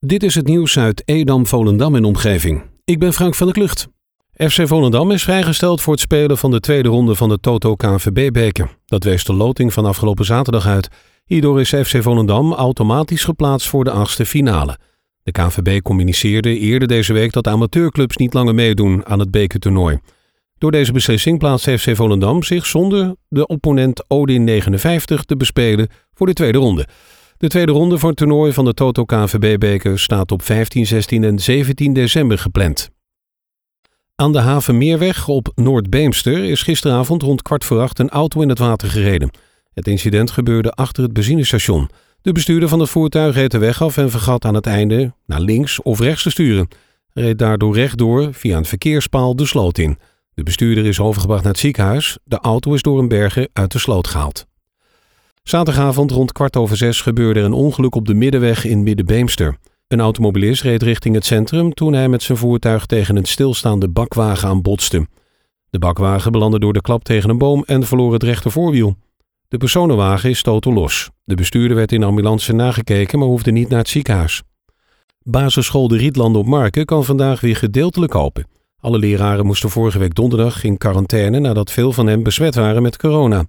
Dit is het nieuws uit Edam, Volendam en omgeving. Ik ben Frank van der Klucht. FC Volendam is vrijgesteld voor het spelen van de tweede ronde van de Toto KNVB-beker. Dat wees de loting van afgelopen zaterdag uit. Hierdoor is FC Volendam automatisch geplaatst voor de achtste finale. De KNVB communiceerde eerder deze week dat amateurclubs niet langer meedoen aan het bekertoernooi. Door deze beslissing plaatst FC Volendam zich zonder de opponent Odin 59 te bespelen voor de tweede ronde. De tweede ronde voor het toernooi van de Toto KNVB-beker staat op 15, 16 en 17 december gepland. Aan de Havenmeerweg op Noord-Beemster is gisteravond rond kwart voor acht een auto in het water gereden. Het incident gebeurde achter het benzinestation. De bestuurder van het voertuig reed de weg af en vergat aan het einde naar links of rechts te sturen. Reed daardoor rechtdoor via een verkeerspaal de sloot in. De bestuurder is overgebracht naar het ziekenhuis. De auto is door een berger uit de sloot gehaald. Zaterdagavond rond kwart over zes gebeurde een ongeluk op de middenweg in Middenbeemster. Een automobilist reed richting het centrum toen hij met zijn voertuig tegen een stilstaande bakwagen aan botste. De bakwagen belandde door de klap tegen een boom en verloor het rechtervoorwiel. De personenwagen is totaal los. De bestuurder werd in ambulance nagekeken, maar hoefde niet naar het ziekenhuis. Basisschool De Rietlanden op Marken kan vandaag weer gedeeltelijk open. Alle leraren moesten vorige week donderdag in quarantaine nadat veel van hen besmet waren met corona.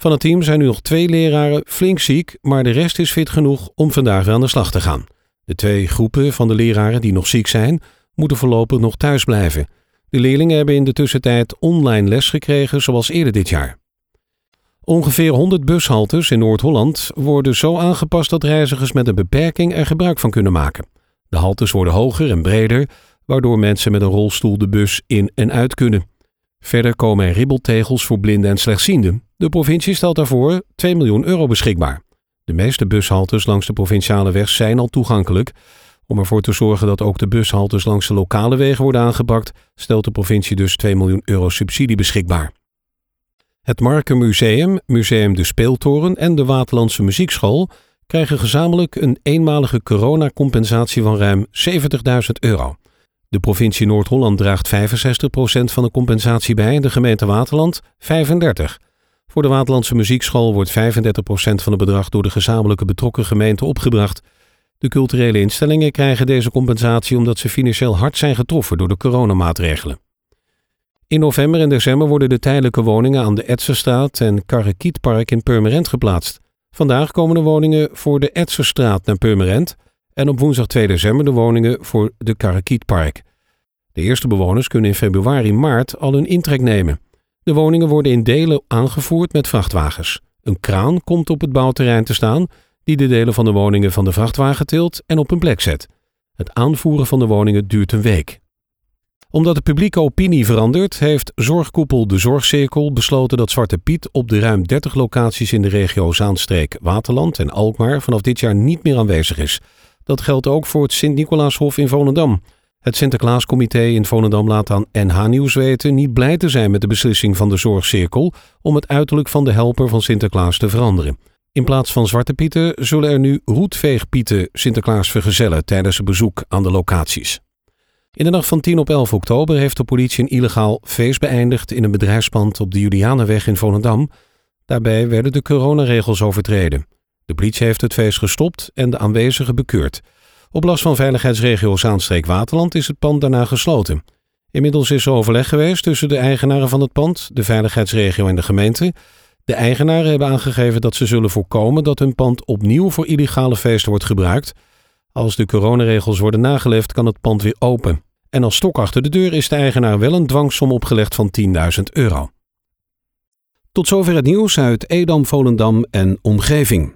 Van het team zijn nu nog twee leraren flink ziek, maar de rest is fit genoeg om vandaag aan de slag te gaan. De twee groepen van de leraren die nog ziek zijn, moeten voorlopig nog thuis blijven. De leerlingen hebben in de tussentijd online les gekregen zoals eerder dit jaar. Ongeveer 100 bushaltes in Noord-Holland worden zo aangepast dat reizigers met een beperking er gebruik van kunnen maken. De haltes worden hoger en breder, waardoor mensen met een rolstoel de bus in en uit kunnen. Verder komen er ribbeltegels voor blinden en slechtzienden. De provincie stelt daarvoor 2 miljoen euro beschikbaar. De meeste bushaltes langs de provinciale weg zijn al toegankelijk. Om ervoor te zorgen dat ook de bushaltes langs de lokale wegen worden aangepakt, stelt de provincie dus 2 miljoen euro subsidie beschikbaar. Het Markenmuseum, Museum de Speeltoren en de Waterlandse Muziekschool krijgen gezamenlijk een eenmalige coronacompensatie van ruim 70.000 euro. De provincie Noord-Holland draagt 65% van de compensatie bij, de gemeente Waterland 35%. Voor de Waterlandse Muziekschool wordt 35% van het bedrag door de gezamenlijke betrokken gemeente opgebracht. De culturele instellingen krijgen deze compensatie omdat ze financieel hard zijn getroffen door de coronamaatregelen. In november en december worden de tijdelijke woningen aan de Etserstraat en Karrekietpark in Purmerend geplaatst. Vandaag komen de woningen voor de Etserstraat naar Purmerend en op woensdag 2 december de woningen voor de Karrekietpark. De eerste bewoners kunnen in februari-maart al hun intrek nemen. De woningen worden in delen aangevoerd met vrachtwagens. Een kraan komt op het bouwterrein te staan die de delen van de woningen van de vrachtwagen tilt en op een plek zet. Het aanvoeren van de woningen duurt een week. Omdat de publieke opinie verandert, heeft zorgkoepel De Zorgcirkel besloten dat Zwarte Piet op de ruim 30 locaties in de regio Zaanstreek, Waterland en Alkmaar vanaf dit jaar niet meer aanwezig is. Dat geldt ook voor het Sint-Nicolaashof in Volendam. Het Sinterklaascomité in Volendam laat aan NH Nieuws weten niet blij te zijn met de beslissing van de Zorgcirkel om het uiterlijk van de helper van Sinterklaas te veranderen. In plaats van Zwarte Pieten zullen er nu roetveegpieten Sinterklaas vergezellen tijdens een bezoek aan de locaties. In de nacht van 10 op 11 oktober heeft de politie een illegaal feest beëindigd in een bedrijfspand op de Julianenweg in Volendam. Daarbij werden de coronaregels overtreden. De politie heeft het feest gestopt en de aanwezigen bekeurd. Op last van veiligheidsregio Zaanstreek-Waterland is het pand daarna gesloten. Inmiddels is er overleg geweest tussen de eigenaren van het pand, de veiligheidsregio en de gemeente. De eigenaren hebben aangegeven dat ze zullen voorkomen dat hun pand opnieuw voor illegale feesten wordt gebruikt. Als de coronaregels worden nageleefd, kan het pand weer open. En als stok achter de deur is de eigenaar wel een dwangsom opgelegd van 10.000 euro. Tot zover het nieuws uit Edam, Volendam en omgeving.